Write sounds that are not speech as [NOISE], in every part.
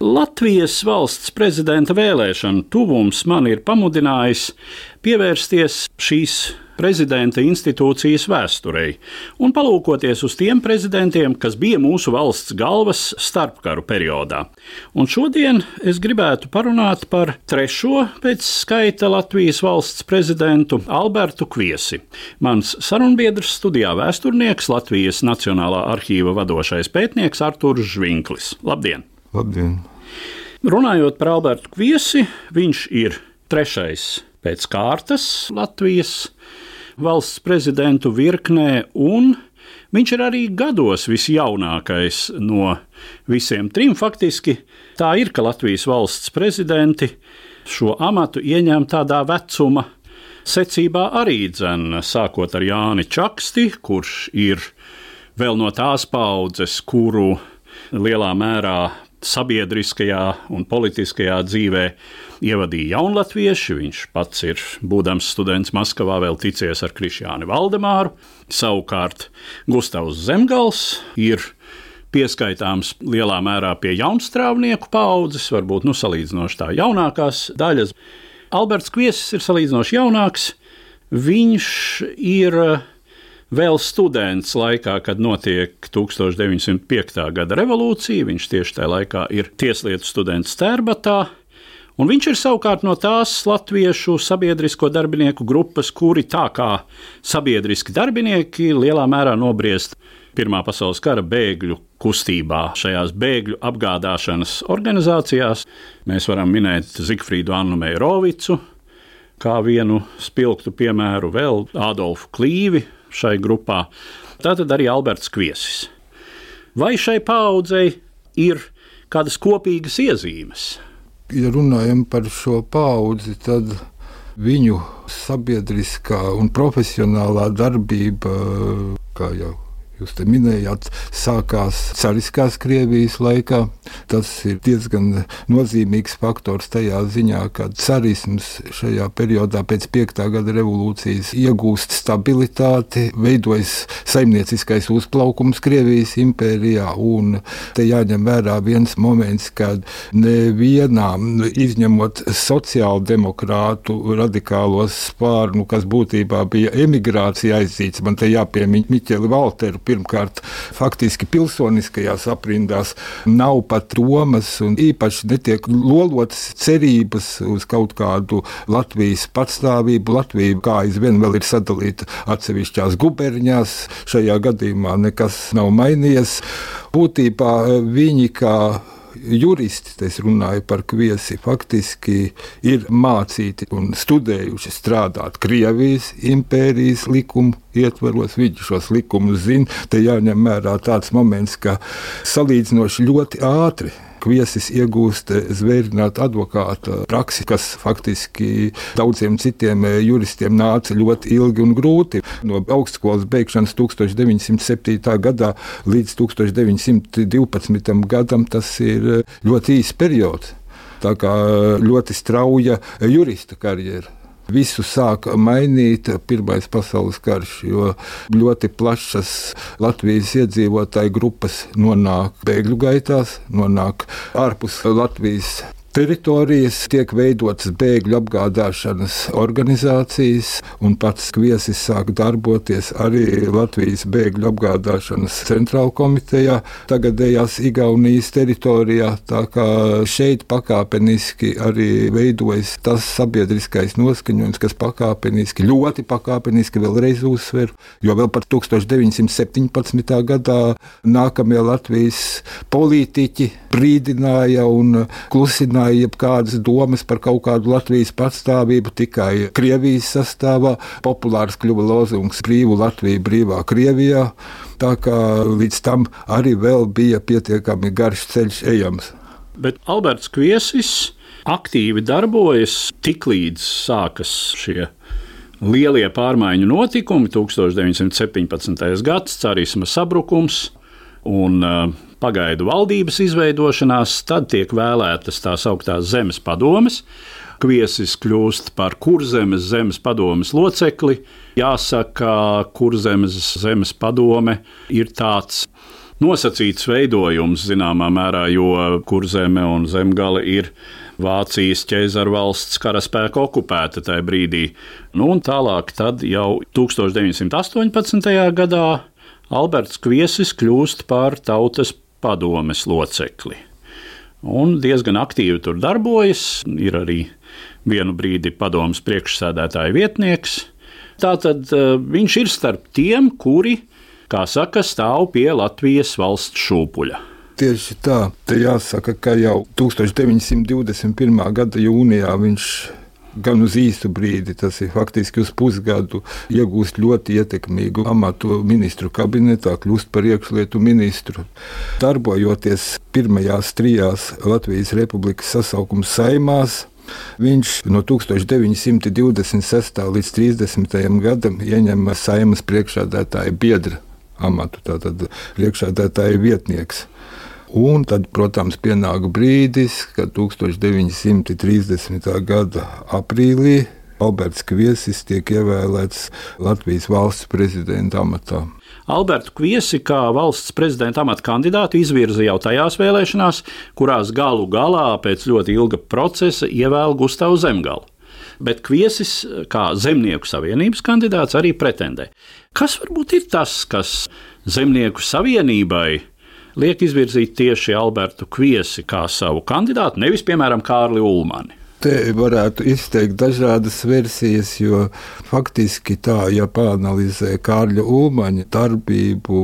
Latvijas valsts prezidenta vēlēšanu tuvums man ir pamudinājis pievērsties šīs prezidenta institūcijas vēsturei un palūkoties uz tiem prezidentiem, kas bija mūsu valsts galvas starpkaru periodā. Un šodien es gribētu parunāt par trešo pēc skaita Latvijas valsts prezidentu Albertu Kviesi. Mans sarunbiedrs studijā vēsturnieks Latvijas Nacionālā arhīva vadošais pētnieks Artūrs Žvinklis. Labdien! Labdien! Runājot par Albertu Kviesi, viņš ir trešais pēc kārtas Latvijas valsts prezidentu virknē, un viņš ir arī gados visjaunākais no visiem trim. Faktiski tā ir, ka Latvijas valsts prezidenti šo amatu ieņem tādā vecuma secībā arī dzen, sākot ar Jāni Čaksti, kurš ir vēl no tās paudzes, kuru lielā mērā sabiedriskajā un politiskajā dzīvē ievadīja jaunatvieši. Viņš pats ir, būdams students Maskavā, vēl ticies ar Krišjānu Valdemāru. Savukārt Gustavs Zemgals ir pieskaitāms lielā mērā pie jaunstrāvnieku paudzes, varbūt nu, salīdzinoši tā jaunākās daļas. Alberts Kviesis ir salīdzinoši jaunāks. Viņš ir vēl students laikā, kad notiek 1905. gada revolūcija. Viņš tieši tajā laikā ir tieslietu students Tērbatā. Un viņš ir savukārt no tās latviešu sabiedrisko darbinieku grupas, kuri tā kā sabiedriski darbinieki lielā mērā nobriest Pirmā pasaules kara bēgļu kustībā, šajās bēgļu apgādāšanas organizācijās. Mēs varam minēt Zigfrīdu Annu Meirovicu, kā vienu spilgtu piemēru, vēl Adolfu Klīvi šai grupā, tātad arī Alberts Kviesis. Vai šai paudzei ir kādas kopīgas iezīmes? Ja runājam par šo paudzi, tad viņu sabiedriskā un profesionālā darbība, kā jau Jūs te minējāt, sākās cariskās Krievijas laikā. Tas ir diezgan nozīmīgs faktors tajā ziņā, ka carisms šajā periodā pēc 5. gada revolūcijas iegūst stabilitāti, veidojas saimnieciskais uzplaukums Krievijas impērijā. Te jāņem vērā viens moments, kad nevienām, izņemot sociāldemokrātu radikālos spārnu, kas būtībā bija emigrācija aizdzīts, man te jāpiemina Miķeli Valteru pirmkārt, faktiski pilsoniskajās aprindās nav pat domas un īpaši netiek lolotas cerības uz kaut kādu Latvijas patstāvību. Latvija kā aizvien vēl ir sadalīta atsevišķās guberņās. Šajā gadījumā nekas nav mainījies. Būtībā viņi kā juristi, es runāju par kviesi, faktiski ir mācīti un studējuši strādāt Krievijas impērijas likumu ietvaros. Viņi šos likumus zina. Te jāņem vērā tāds moments, ka salīdzinoši ļoti ātri viesis iegūst zvērinātu advokāta praksi, kas faktiski daudziem citiem juristiem nāca ļoti ilgi un grūti. No augstskolas beigšanas 1907. gadā līdz 1912. gadam tas ir ļoti īsts periods. Tā kā ļoti strauja jurista karjera visu sāk mainīt Pirmais pasaules karš, jo ļoti plašas Latvijas iedzīvotāju grupas nonāk bēgļu gaitās, nonāk ārpus Latvijas teritorijas, tiek veidotas bēgļu apgādāšanas organizācijas, un pats viesis sāk darboties arī Latvijas bēgļu apgādāšanas centrāla komitejā, tagadējās Igaunijas teritorijā. Tā kā šeit pakāpeniski arī veidojas tas sabiedriskais noskaņojums, kas pakāpeniski, ļoti pakāpeniski vēlreiz uzsver, jo vēl par 1917. gadā nākamie Latvijas politiķi brīdināja un klusināja neturpināja jebkādas domas par kaut kādu Latvijas patstāvību tikai Krievijas sastāvā. Populārs kļuva lozungs brīvu Latviju, brīvā Krievijā. Tā kā līdz tam arī vēl bija pietiekami garš ceļš ejams. Bet Alberts Kviesis aktīvi darbojas tiklīdz sākas šie lielie pārmaiņu notikumi, 1917. gads, carisma sabrukums un uh, pagaidu valdības izveidošanās, tad tiek vēlētas tās augtās zemes padomes. Kviesis kļūst par kurzemes zemes padomes locekli. Jāsaka, kurzemes zemes padome ir tāds nosacīts veidojums zināmā mērā, jo kurzeme un zemgale ir Vācijas ķēzara valsts karaspēka okupēta tajā brīdī. Nu, un tālāk, jau 1918. gadā Alberts Kviesis kļūst par tautas padomes locekli. Un diezgan aktīvi tur darbojas, ir arī vienu brīdi padomus priekšsēdētāja vietnieks. Tātad uh, viņš ir starp tiem, kuri, kā saka, stāv pie Latvijas valsts šūpuļa. Tieši tā, te jāsaka, ka jau 1921. gada jūnijā viņš gan uz īsu brīdi, tas ir faktiski uz pusgadu, iegūst ļoti ietekmīgu amatu ministru kabinetā, kļūst par iekšlietu ministru. Darbojoties pirmajās trijās Latvijas Republikas sasaukuma saimās, Viņš no 1926. līdz 30. gadam ieņem saimas priekšādātāja biedra amatu, tātad priekšādātāja vietnieks. Un tad, protams, pienāk brīdis, kad 1930. gada aprīlī Alberts Kviesis tiek ievēlēts Latvijas valsts prezidenta amatā. Albertu Kviesi kā valsts prezidenta amata kandidātu izvirza jau tajās vēlēšanās, kurās galu galā pēc ļoti ilga procesa ievēl Gustavu Zemgalu. Bet Kviesis, kā Zemnieku savienības kandidāts, arī pretendē. Kas varbūt ir tas, kas Zemnieku savienībai liek izvirzīt tieši Albertu Kviesi kā savu kandidātu, nevis, piemēram, Kārli Ulmani. Te varētu izteikt dažādas versijas, jo faktiski tā, ja pāranalizē Kārļa Ulmaņa darbību,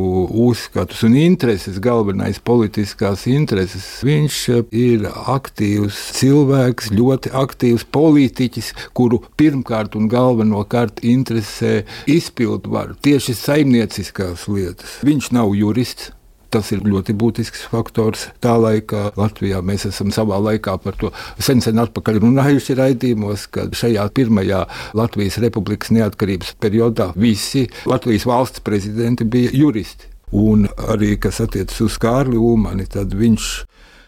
uzskatus un intereses, galvenais politiskās intereses, viņš ir aktīvs cilvēks, ļoti aktīvs politiķis, kuru pirmkārt un galvenokārt interesē izpildvaru, tieši saimnieciskās lietas. Viņš nav jurists. Tas ir ļoti būtisks faktors. Tā laika Latvijā mēs esam savā laikā par to sen, sen atpakaļ runājuši raidījumos, ka šajā pirmajā Latvijas republikas neatkarības periodā visi Latvijas valsts prezidenti bija juristi. Un arī, kas attiecas uz Kārli Ulmani, tad viņš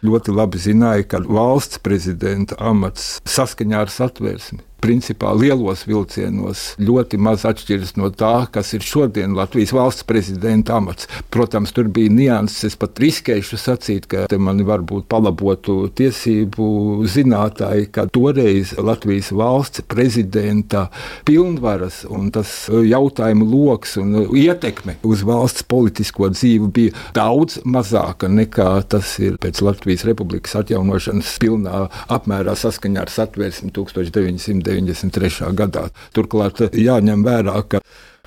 ļoti labi zināja, ka valsts prezidenta amats saskaņā ar satversmi principā lielos vilcienos ļoti maz atšķiras no tā, kas ir šodien Latvijas valsts prezidenta amats. Protams, tur bija nianses, es pat riskēšu sacīt, ka te mani varbūt palabotu tiesību zinātāji, ka toreiz Latvijas valsts prezidenta pilnvaras un tas jautājumu lokus un ietekme uz valsts politisko dzīvi bija daudz mazāka nekā tas ir pēc Latvijas republikas atjaunošanas pilnā apmērā saskaņā ar satversmi 1990. 93. gadā. Turklāt jāņem vērā, ka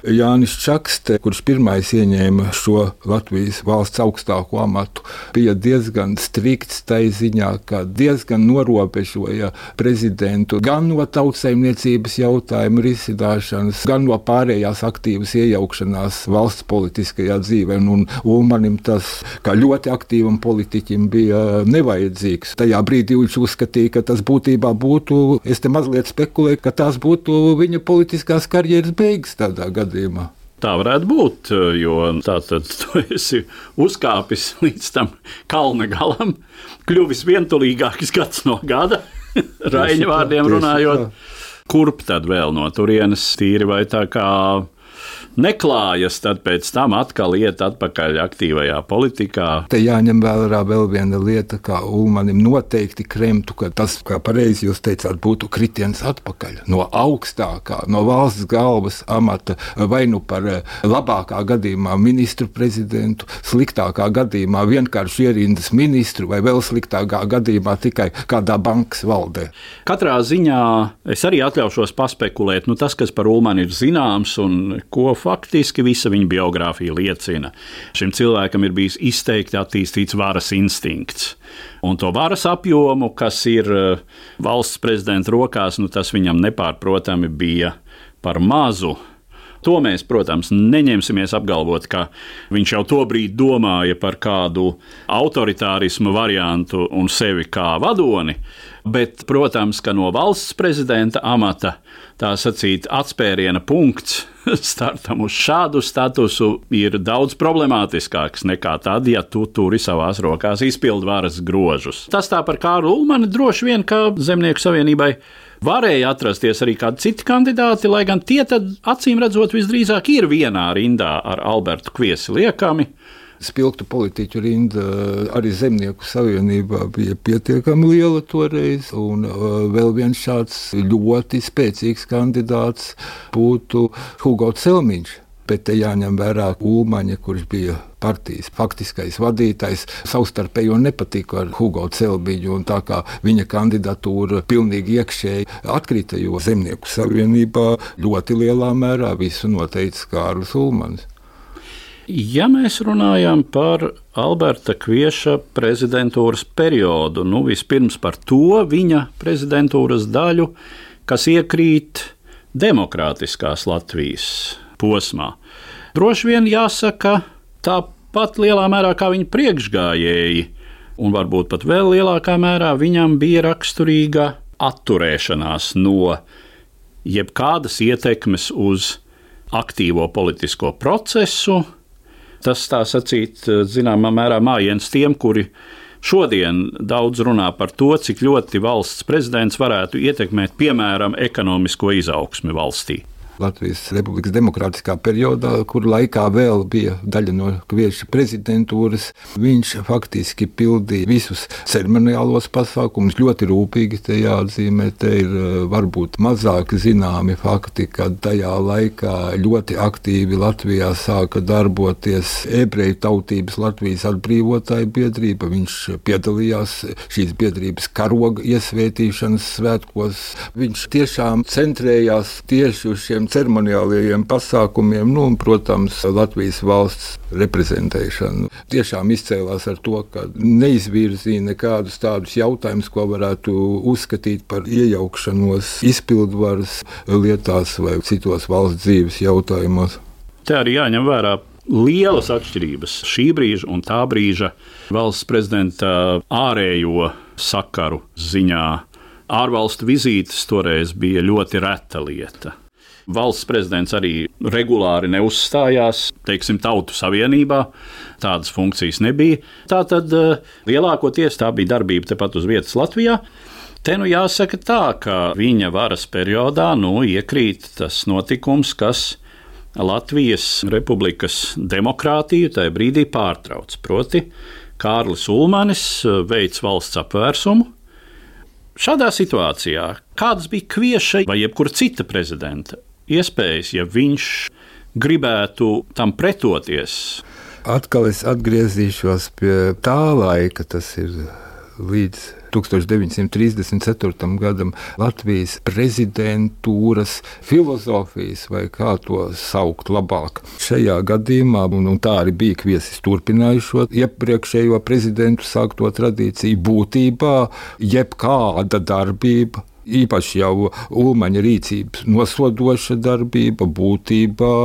Jānis Čakste, kurš pirmais ieņēma šo Latvijas valsts augstāko amatu, bija diezgan strikts tai ziņā, ka diezgan norobežoja prezidentu gan no tautsaimniecības jautājumu risināšanas, gan no pārējās aktīvas iejaukšanās valsts politiskajā dzīvē. Un, un manim tas, kā ļoti aktīvam politiķim, bija nevajadzīgs. Tajā brīdī viņš uzskatīja, ka tas būtībā būtu, es te mazliet spekulēju, ka tās būtu viņa politiskās karjeras beigas tādā gadījumā gadījumā. Tā varētu būt, jo tātad tu esi uzkāpis līdz tam kalna galam, kļuvis vientulīgāks gads no gada, [LAUGHS] Raņa vārdiem runājot. Kurp tad vēl no turienes tīri vai tā kā neklājas, tad pēc tam atkal iet atpakaļ aktīvajā politikā. Te jāņem vērā vēl viena lieta, kā Ulmanim noteikti kremtu, ka tas, kā pareizi jūs teicāt, būtu kritiens atpakaļ no augstākā, no valsts galvas amata, vai nu par eh, labākā gadījumā ministru prezidentu, sliktākā gadījumā vienkārši ierindas ministru, vai vēl sliktākā gadījumā tikai kādā bankas valdē. Katrā ziņā es arī atļaušos paspekulēt, nu tas, kas par Ulmanu ir zināms un ko faktiski visa viņa biogrāfija liecina. Šim cilvēkam ir bijis izteikti attīstīts varas instinkts. Un to varas apjomu, kas ir eh, valsts prezidenta rokās, nu, tas viņam nepārprotami bija par mazu. To mēs, protams, neņemsimies apgalvot, ka viņš jau to brīdi domāja par kādu autoritārismu variantu un sevi kā vadoni. Bet, protams, ka no valsts prezidenta amata tā sacīt atspēriena punkts [LAUGHS] startam uz šādu statusu ir daudz problemātiskāks nekā tad, ja tu turi savās rokās izpildvaras grožus. Tas tā par Kārlu Ulmanu droši vien, ka Zemnieku savienībai Varēja atrasties arī kādi citi kandidāti, lai gan tie, tad, acīm redzot, visdrīzāk ir vienā rindā ar Albertu Kviesi liekami. Spilgtu politiķu rinda arī Zemnieku savienībā bija pietiekami liela toreiz, un uh, vēl viens šāds ļoti spēcīgs kandidāts būtu Hugo Celmiņš. Bet te jāņem vērā Ulmaņa, kurš bija partijas faktiskais vadītājs, savstarpēji nepatika ar Hugo Celbiņu. Tā kā viņa kandidatūra pilnīgi iekšēji atkrita, jo Zemnieku savienībā ļoti lielā mērā visu noteica Kārlis Ulmans. Ja mēs runājam par Alberta Kvieša prezidentūras periodu, nu vispirms par to viņa prezidentūras daļu, kas iekrīt demokrātiskās Latvijas posmā. Droši vien jāsaka, tāpat lielā mērā kā viņa priekšgājēji, un varbūt pat vēl lielākā mērā viņam bija raksturīga atturēšanās no jebkādas ietekmes uz aktīvo politisko procesu. Tas, tā sacīt, zināmā mērā mājiens tiem, kuri šodien daudz runā par to, cik ļoti valsts prezidents varētu ietekmēt, piemēram, ekonomisko izaugsmi valstī. Latvijas Republikas demokrātiskā periodā, kur laikā vēl bija daļa no Kvieša prezidentūras. Viņš faktiski pildīja visus ceremoniālos pasākumus ļoti rūpīgi. Te jāatzīmē, te ir eh, varbūt mazāk zināmi fakti, ka tajā laikā ļoti aktīvi Latvijā sāka darboties ebreju tautības Latvijas atbrīvotāju biedrība. Viņš piedalījās šīs biedrības karoga iesvētīšanas svētkos. Viņš tiešām centrējās tieši uz šiem ceremoniālajiem pasākumiem, nu, un, protams, Latvijas valsts reprezentēšanu. Tiešām izcēlās ar to, ka neizvirzīja nekādus tādus jautājumus, ko varētu uzskatīt par iejaukšanos izpildvaras lietās vai citos valsts dzīves jautājumos. Te arī jāņem vērā lielas atšķirības šī brīža un tā brīža valsts prezidenta ārējo sakaru ziņā. Ārvalstu vizītes toreiz bija ļoti reta lieta. Valsts prezidents arī regulāri neuzstājās, teiksim, Tautu Savienībā. Tādas funkcijas nebija. Tā tad eh, lielākoties tā bija darbība tepat uz vietas Latvijā. Te nu jāsaka tā, ka viņa varas periodā nu, iekrīt tas notikums, kas Latvijas republikas demokrātiju tajā brīdī pārtrauc. Proti, Kārlis Ulmanis eh, veids valsts apvērsumu. Šādā situācijā, kādas bija kvieša vai jebkura cita prezidenta iespējas, ja viņš gribētu tam pretoties. Atkal es atgriezīšos pie tā laika, tas ir līdz 1934. gadam Latvijas prezidentūras filozofijas, vai kā to saukt labāk. Šajā gadījumā, un, un tā arī bija kviesis turpinājušo iepriekšējo prezidentu sākto tradīciju, būtībā jebkāda darbība īpaši jau Ulmaņa rīcības nosodoša darbība būtībā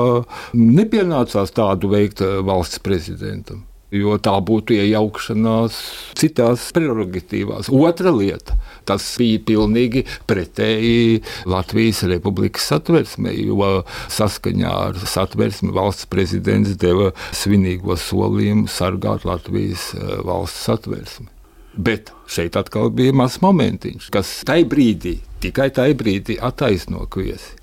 nepienācās tādu veikt eh, valsts prezidentam. Jo tā būtu iejaukšanās citās prerogatīvās. Otra lieta - tas bija pilnīgi pretēji Latvijas republikas satversmei, jo saskaņā ar satversmi valsts prezidents deva svinīgo solījumu sargāt Latvijas eh, valsts satversmi. Bet šeit atkal bija mazs momentiņš, kas tajā brīdī, tikai tajā brīdī attaisno kviesi.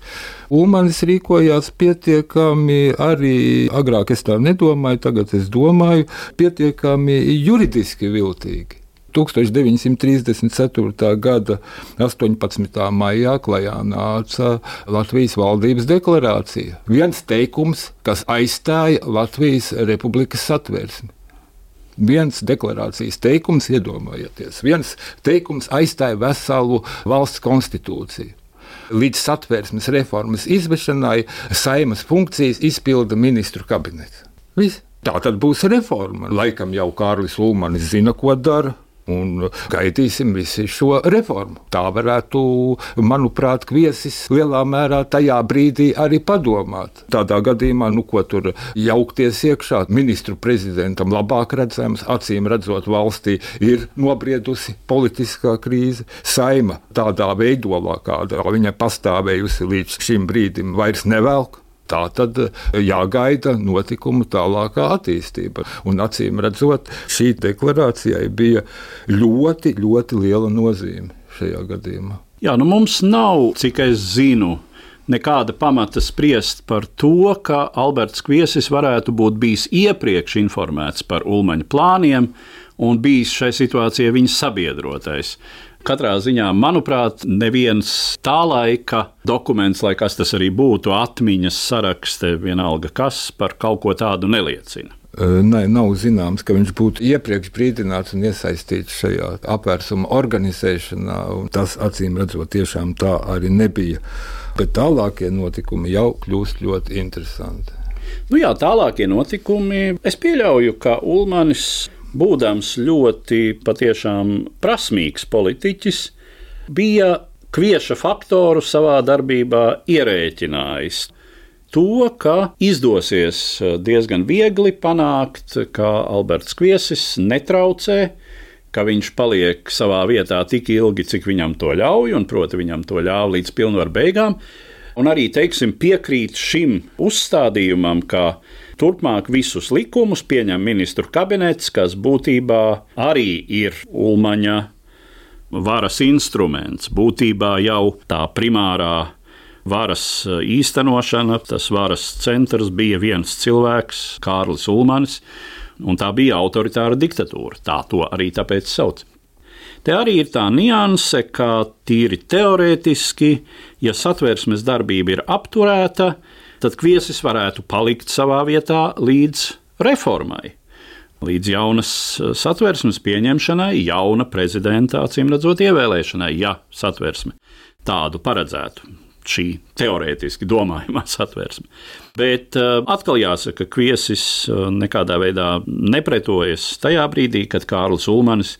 Ulmanis rīkojās pietiekami arī agrāk, es tā nedomāju, tagad es domāju, pietiekami juridiski viltīgi. 1934. gada 18. maijā klajā nāca Latvijas valdības deklarācija. Viens teikums, kas aizstāja Latvijas republikas satversmi viens deklarācijas teikums, iedomājieties, viens teikums aizstāja veselu valsts konstitūciju. līdz satversmes reformas izvešanai saimas funkcijas izpilda ministru kabinets. Viss. Tā tad būs reforma. Laikam jau Kārlis Ulmanis zina, ko dara. Un gaidīsim visu šo reformu. Tā varētu, manuprāt, kviesis lielā mērā tajā brīdī arī padomāt. Tādā gadījumā, nu, ko tur jaukties iekšā, ministru prezidentam labāk redzams, acīm redzot, valstī ir nobriedusi politiskā krīze. Saima tādā veidolā, kāda viņa pastāvējusi līdz šim brīdim, vairs nevelk. Tā tad jāgaida notikumu tālākā attīstība. Un acīm redzot, šī deklarācijai bija ļoti, ļoti liela nozīme šajā gadījumā. Jā, nu mums nav, cik es zinu, nekāda pamata spriest par to, ka Alberts Kviesis varētu būt bijis iepriekš informēts par Ulmaņa plāniem un bijis šai situācijai viņa sabiedrotais. Katrā ziņā, manuprāt, neviens tā laika dokuments, lai kas tas arī būtu, atmiņas sarakste, vienalga kas, par kaut ko tādu neliecina. Nē, nav zināms, ka viņš būtu iepriekš brīdināts un iesaistīts šajā apvērsuma organizēšanā. Tas, acīm redzot, tiešām tā arī nebija. Bet tālākie notikumi jau kļūst ļoti interesanti. Nu jā, tālākie notikumi. Es pieļauju, ka Ulmanis būdams ļoti patiešām prasmīgs politiķis, bija kvieša faktoru savā darbībā ierēķinājis. To, ka izdosies diezgan viegli panākt, ka Alberts Kviesis netraucē, ka viņš paliek savā vietā tik ilgi, cik viņam to ļauj, un proti, viņam to ļāva līdz pilnvaru beigām. Un arī teiksim, piekrīt šim uzstādījumam, ka Turpmāk visus likumus pieņem ministru kabinets, kas būtībā arī ir Ulmaņa varas instruments. Būtībā jau tā primārā varas īstenošana, tas varas centrs bija viens cilvēks, Kārlis Ulmanis, un tā bija autoritāra diktatūra. Tā to arī tāpēc sauc. Te arī ir tā nianse, ka tīri teorētiski, ja satversmes darbība ir apturēta, tad kviesis varētu palikt savā vietā līdz reformai. Līdz jaunas eh, satversmes pieņemšanai, jauna prezidenta acīm redzot ievēlēšanai, ja satversme tādu paredzētu. Šī teorētiski domājamā [LAUGHS] satversme. Bet uh, atkal jāsaka, ka Kviesis uh, nekādā veidā nepretojas tajā brīdī, kad Kārlis Ulmanis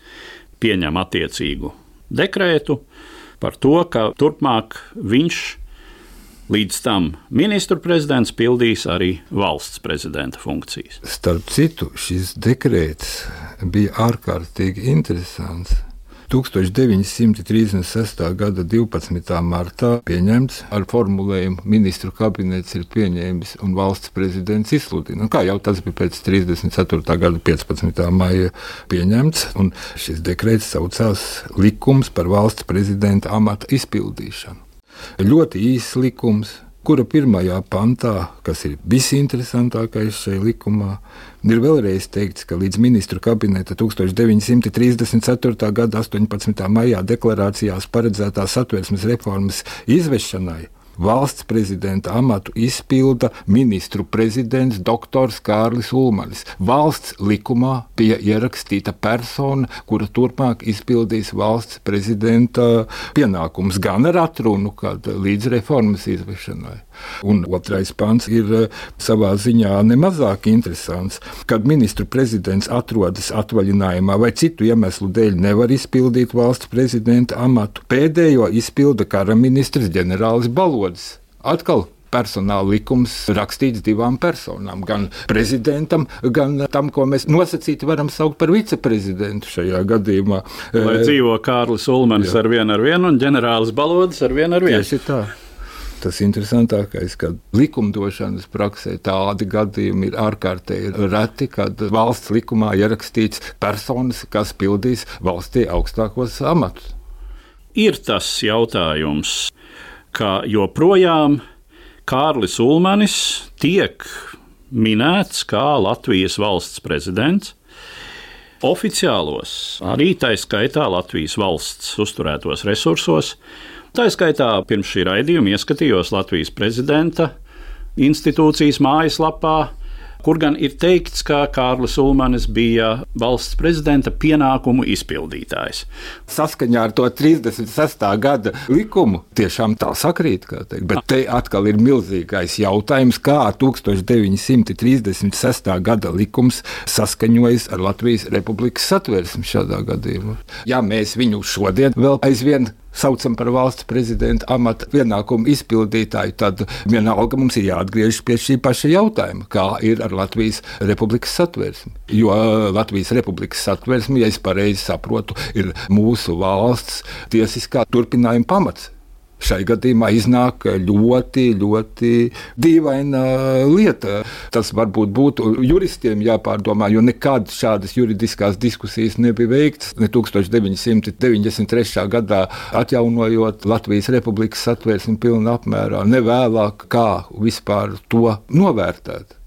pieņem attiecīgu dekrētu par to, ka turpmāk viņš Līdz tam ministru prezidents pildīs arī valsts prezidenta funkcijas. Starp citu, šis dekrets bija ārkārtīgi interesants. 1936. gada 12. martā pieņemts ar formulējumu ministru kabinets ir pieņēmis un valsts prezidents izsludina. Nu, kā jau tas bija pēc 34. gada 15. maija pieņemts, un šis dekrets saucās likums par valsts prezidenta amata izpildīšanu. Ļoti īss likums, kura pirmajā pantā, kas ir visinteresantākais šajā likumā, ir vēlreiz teikts, ka līdz ministru kabineta 1934. gada 18. maijā deklarācijās paredzētā satversmes reformas izvešanai valsts prezidenta amatu izpilda ministru prezidents dr. Kārlis Ulmanis. Valsts likumā bija ierakstīta persona, kura turpmāk izpildīs valsts prezidenta pienākumus gan ar atrunu, kad līdz reformas izvešanai. Un otrais pants ir eh, savā ziņā nemazāk interesants. Kad ministru prezidents atrodas atvaļinājumā vai citu iemeslu dēļ nevar izpildīt valsts prezidenta amatu, pēdējo izpilda kara ministrs ģenerālis Balodis ierodas atkal personāla likums rakstīts divām personām. Gan prezidentam, gan tam, ko mēs nosacīti varam saukt par viceprezidentu šajā gadījumā. Lai dzīvo Kārlis Ulmans ar vienu ar vienu un ģenerālis Balodis ar vienu ar vienu. Tieši tā. Tas interesantākais, ka likumdošanas praksē tādi gadījumi ir ārkārtīgi reti, kad valsts likumā ierakstīts personas, kas pildīs valstī augstākos amatus. Ir tas jautājums, ka joprojām Kārlis Ulmanis tiek minēts kā Latvijas valsts prezidents. Oficiālos, arī tā skaitā Latvijas valsts uzturētos resursos, tā skaitā pirms šī raidījuma ieskatījos Latvijas prezidenta institūcijas mājaslapā, kur gan ir teikts, ka Kārlis Ulmanis bija valsts prezidenta pienākumu izpildītājs. Saskaņā ar to 36. gada likumu tiešām tā sakrīt, bet te atkal ir milzīgais jautājums, kā 1936. gada likums saskaņojas ar Latvijas Republikas satversmi šādā gadījumā. Ja mēs viņu šodien vēl aizvien saucam par valsts prezidenta amata pienākumu izpildītāju, tad vienalga mums ir jāatgriežas pie šī paša jautājuma, kā ir ar Latvijas republikas satversmi. Jo Latvijas republikas satversme, ja es pareizi saprotu, ir mūsu valsts tiesiskā turpinājuma pamats šai gadījumā iznāk ļoti, ļoti dīvaina lieta. Tas varbūt būtu juristiem jāpārdomā, jo nekad šādas juridiskās diskusijas nebija veikts. Ne 1993. gadā atjaunojot Latvijas republikas satvērsmi pilnā apmērā, ne vēlāk, kā vispār to novērtēt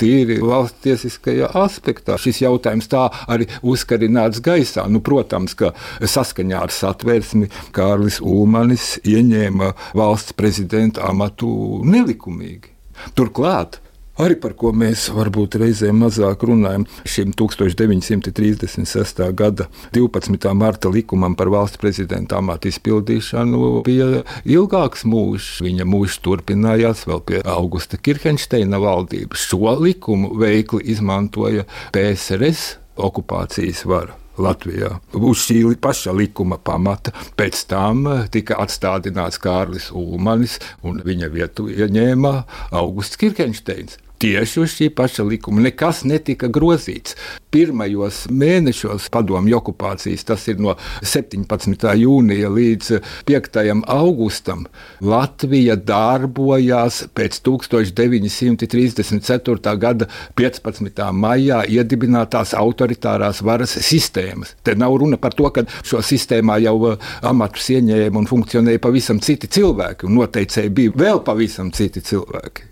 tīri valsts tiesiskajā aspektā. Šis jautājums tā arī uzkarināts gaisā. Nu, protams, ka saskaņā ar satversmi Kārlis Ulmanis ieņēma valsts prezidenta amatu nelikumīgi. Turklāt arī par ko mēs varbūt reizēm mazāk runājam. Šim 1936. gada 12. marta likumam par valsts prezidenta amatu izpildīšanu bija ilgāks mūžs. Viņa mūžs turpinājās vēl pie Augusta Kirkensteina valdības. Šo likumu veikli izmantoja PSRS okupācijas vara. Latvijā. Uz šī paša likuma pamata pēc tam tika atstādināts Kārlis Ulmanis, un viņa vietu ieņēma Augusts Kirkensteins tieši uz šī paša likuma. Nekas netika grozīts. Pirmajos mēnešos padomju okupācijas, tas ir no 17. jūnija līdz 5. augustam, Latvija darbojās pēc 1934. gada 15. maijā iedibinātās autoritārās varas sistēmas. Te nav runa par to, ka šo sistēmā jau uh, amatus ieņēma un funkcionēja pavisam citi cilvēki, un noteicēji bija vēl pavisam citi cilvēki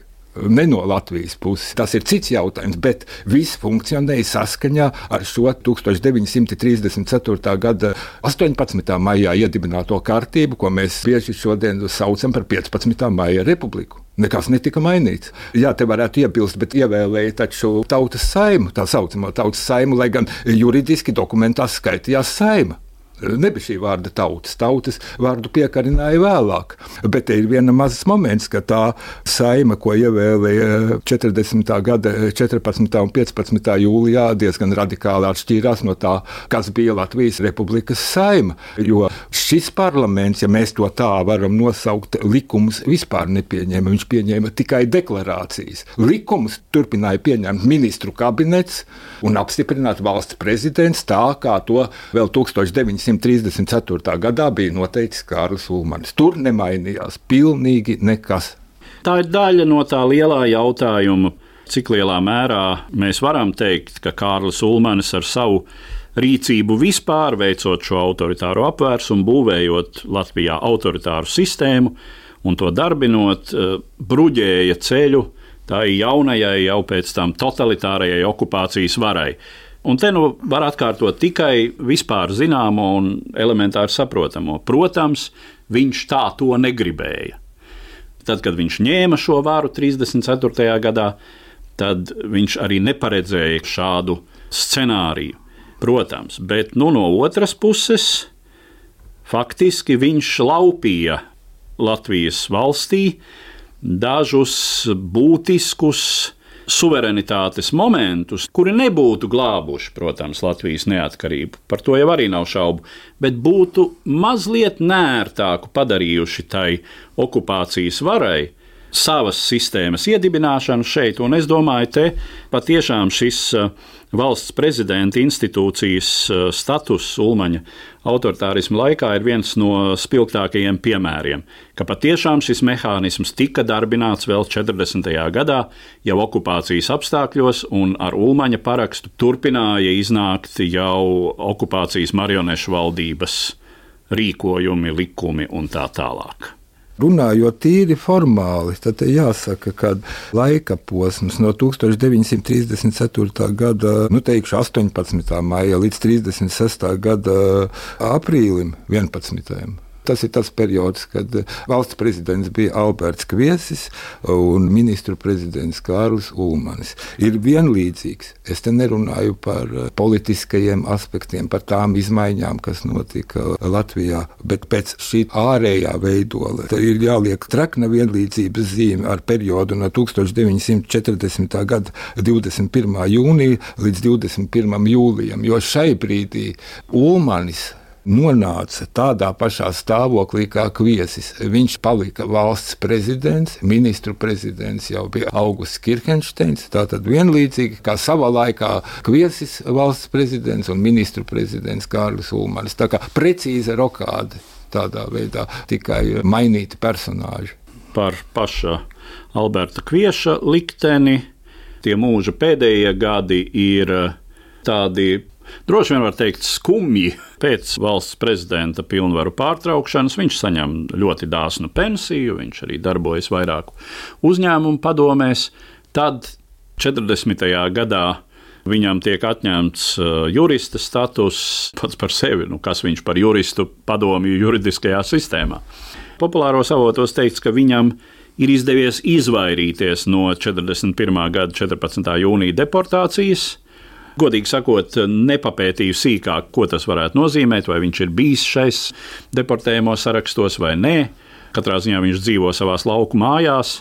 ne no Latvijas puses. Tas ir cits jautājums, bet viss funkcionēja saskaņā ar šo 1934. gada 18. maijā iedibināto kārtību, ko mēs bieži šodien saucam par 15. maija republiku. Nekas netika mainīts. Jā, te varētu iebilst, bet ievēlēja taču tautas saimu, tā saucamo tautas saimu, lai gan juridiski dokumentā skaitījās saima. Nebija šī vārda tautas. Tautas vārdu piekarināja vēlāk. Bet ir viena mazs moments, ka tā saima, ko ievēlēja 40. gada 14. un 15. jūlijā, diezgan radikāli atšķīrās no tā, kas bija Latvijas Republikas saima. Jo šis parlaments, ja mēs to tā varam nosaukt, likumus vispār nepieņēma. Viņš pieņēma tikai deklarācijas. Likumus turpināja pieņemt ministru kabinets un apstiprināt valsts prezidents tā, kā to vēl 1900. 1934. gadā bija noteicis Kārlis Ulmans. Tur nemainījās pilnīgi nekas. Tā ir daļa no tā lielā jautājuma, cik lielā mērā mēs varam teikt, ka Kārlis Ulmans ar savu rīcību vispār veicot šo autoritāro apvērsumu, būvējot Latvijā autoritāru sistēmu un to darbinot, eh, bruģēja ceļu tai jaunajai, jau pēc tam totalitārajai okupācijas varai. Un te nu var atkārtot tikai vispār zināmo un elementāri saprotamo. Protams, viņš tā to negribēja. Tad, kad viņš ņēma šo varu 34. gadā, tad viņš arī neparedzēja šādu scenāriju. Protams, bet nu, no otras puses, faktiski viņš laupīja Latvijas valstī dažus būtiskus suverenitātes momentus, kuri nebūtu glābuši, protams, Latvijas neatkarību. Par to jau arī nav šaubu, bet būtu mazliet nērtāku padarījuši tai okupācijas varai savas sistēmas iedibināšanu šeit. Un es domāju, te patiešām šis uh, valsts prezidenta institūcijas uh, status Ulmaņa autoritārismu laikā ir viens no spilgtākajiem piemēriem, ka patiešām šis mehānisms tika darbināts vēl 40. gadā, jau okupācijas apstākļos, un ar Ulmaņa parakstu turpināja iznākt jau okupācijas marionešu valdības rīkojumi, likumi un tā tālāk. Runājot tīri formāli, tad jāsaka, ka laika posms no 1934. gada nu, teikšu, 18. maija līdz 36. gada aprīlim 11. Tas ir tas periods, kad valsts prezidents bija Alberts Kviesis un ministru prezidents Kārlis Ulmanis. Ir vienlīdzīgs. Es te nerunāju par politiskajiem aspektiem, par tām izmaiņām, kas notika Latvijā, bet pēc šī ārējā veidola ir jāliek trakna vienlīdzības zīme ar periodu no 1940. gada 21. jūnija līdz 21. jūlijam, jo šai brīdī Ulmanis nonāca tādā pašā stāvoklī kā Kviesis. Viņš palika valsts prezidents, ministru prezidents jau bija Augusts Kirkensteins. Tātad vienlīdzīgi kā savā laikā Kviesis valsts prezidents un ministru prezidents Kārlis Ulmanis. Tā kā precīza rokāde tādā veidā tikai mainīti personāži. Par paša Alberta Kvieša likteni tie mūža pēdējie gadi ir tādi droši vien var teikt, skumji pēc valsts prezidenta pilnvaru pārtraukšanas. Viņš saņem ļoti dāsnu pensiju, viņš arī darbojas vairāku uzņēmumu padomēs. Tad 40. gadā viņam tiek atņemts uh, jurista status pats par sevi, nu, kas viņš par juristu padomju juridiskajā sistēmā. Populāros avotos teikts, ka viņam ir izdevies izvairīties no 41. gada 14. jūnija deportācijas, Godīgi sakot, nepapētīju sīkāk, ko tas varētu nozīmēt, vai viņš ir bijis šais deportējumos sarakstos vai nē. Katrā ziņā viņš dzīvo savās lauku mājās,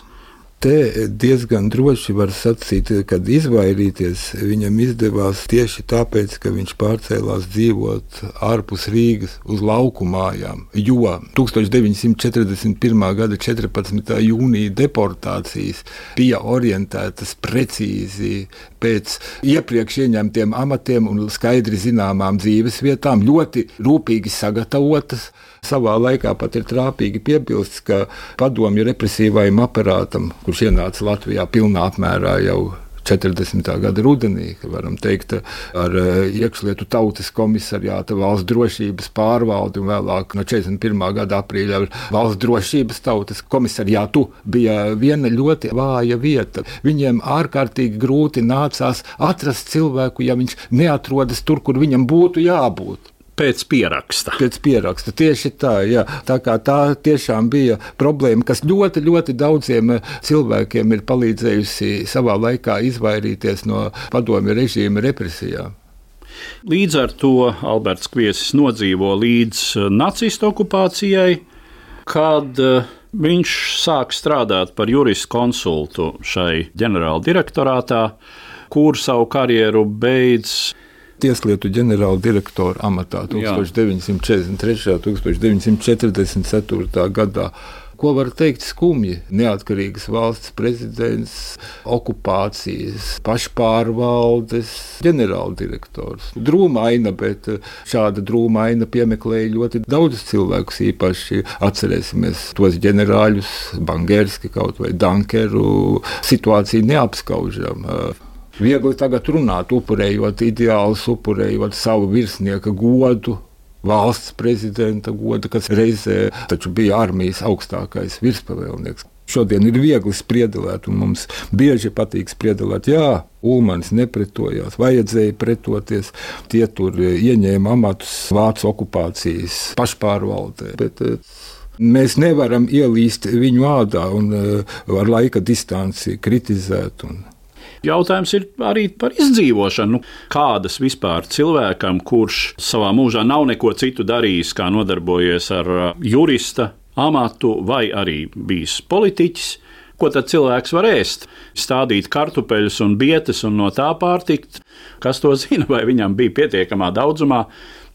Te diezgan droši var sacīt, ka izvairīties viņam izdevās tieši tāpēc, ka viņš pārcēlās dzīvot ārpus Rīgas uz lauku mājām. Jo 1941. gada 14. jūnija deportācijas bija orientētas precīzi pēc iepriekš ieņemtiem amatiem un skaidri zināmām dzīves vietām, ļoti rūpīgi sagatavotas. Savā laikā pat ir trāpīgi piebilst, ka padomju represīvajam aparātam, kurš ienāca Latvijā pilnā apmērā jau 40. gada rudenī, varam teikt, ar eh, iekšlietu tautas komisariāta, valsts drošības pārvaldi un vēlāk no 41. gada aprīļa ar valsts drošības tautas komisariātu bija viena ļoti vāja vieta. Viņiem ārkārtīgi grūti nācās atrast cilvēku, ja viņš neatrodas tur, kur viņam būtu jābūt. Pēc pieraksta. Pēc pieraksta. Tieši tā, jā. tā, tā tiešām bija problēma, kas ļoti, ļoti daudziem eh, cilvēkiem ir palīdzējusi savā laikā izvairīties no padomju režīma represijām. Līdz ar to Alberts Kviesis nodzīvo līdz eh, nacistu okupācijai, kad uh, viņš sāk strādāt par juristu konsultu šai ģenerāla direktorātā, kur savu karjeru beidz tieslietu ģenerāla direktora amatā 1943. un 1944. gadā. Ko var teikt skumji? Neatkarīgas valsts prezidents, okupācijas, pašpārvaldes ģenerāldirektors. Drūmaina, bet šāda drūmaina piemeklēja ļoti daudzus cilvēkus. Īpaši atcerēsimies tos ģenerāļus, Bangerski kaut vai Dankeru. Situācija neapskaužama. Viegli tagad runāt, upurējot ideālus, upurējot savu virsnieka godu, valsts prezidenta godu, kas reizē bija armijas augstākais virspavēlnieks. Šodien ir viegli spriedelēt, un mums bieži patīk spriedelēt. Jā, Ulmans nepretojās, vajadzēja pretoties. Tie tur ieņēma amatus Vācijas okupācijas pašpārvaldē. Bet, Mēs nevaram ielīst viņu ādā un uh, ar laika distanci kritizēt. Un, Jautājums ir arī par izdzīvošanu. Kādas vispār cilvēkam, kurš savā mūžā nav neko citu darījis, kā nodarbojies ar uh, jurista amatu vai arī bijis politiķis, ko tad cilvēks var ēst? Stādīt kartupeļus un bietes un no tā pārtikt. Kas to zina, vai viņam bija pietiekamā daudzumā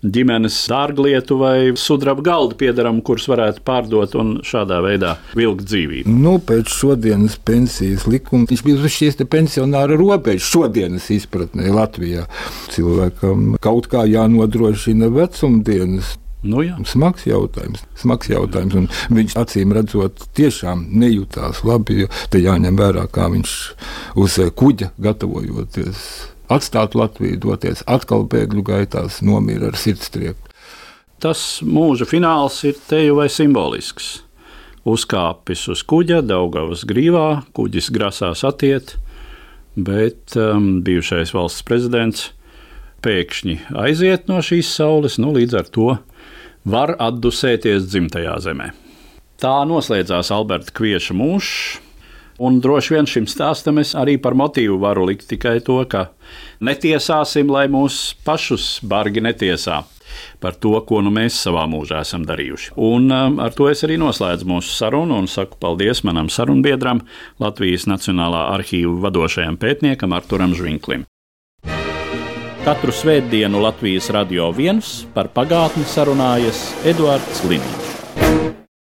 ģimenes dārglietu vai sudraba galdu piedarumu, kurus varētu pārdot un šādā veidā vilkt dzīvību. Nu, pēc šodienas pensijas likuma viņš bija uz šīs pensionāra robežas šodienas izpratnē Latvijā. Cilvēkam kaut kā jānodrošina vecumdienas. Nu, jā. smags jautājums. Smags jautājums un viņš acīm redzot, tiešām nejūtās labi. Te jāņem vērā, kā viņš uz kuģa gatavojoties atstāt Latviju, doties atkal bēgļu gaitās, nomira ar sirdstrieku. Tas mūža fināls ir teju vai simbolisks. Uzkāpis uz kuģa, Daugavas grīvā, kuģis grasās atiet, bet um, bijušais valsts prezidents pēkšņi aiziet no šīs saules, nu līdz ar to var atdusēties dzimtajā zemē. Tā noslēdzās Alberta Kvieša mūžs. Un droši vien šim stāstam es arī par motīvu varu likt tikai to, ka netiesāsim, lai mūs pašus bargi netiesā par to, ko nu mēs savā mūžā esam darījuši. Un um, ar to es arī noslēdzu mūsu sarunu un saku paldies manam sarunbiedram, Latvijas Nacionālā arhīva vadošajam pētniekam Arturam Žvinklim. Katru svētdienu Latvijas radio viens par pagātni sarunājas Eduards Līniju.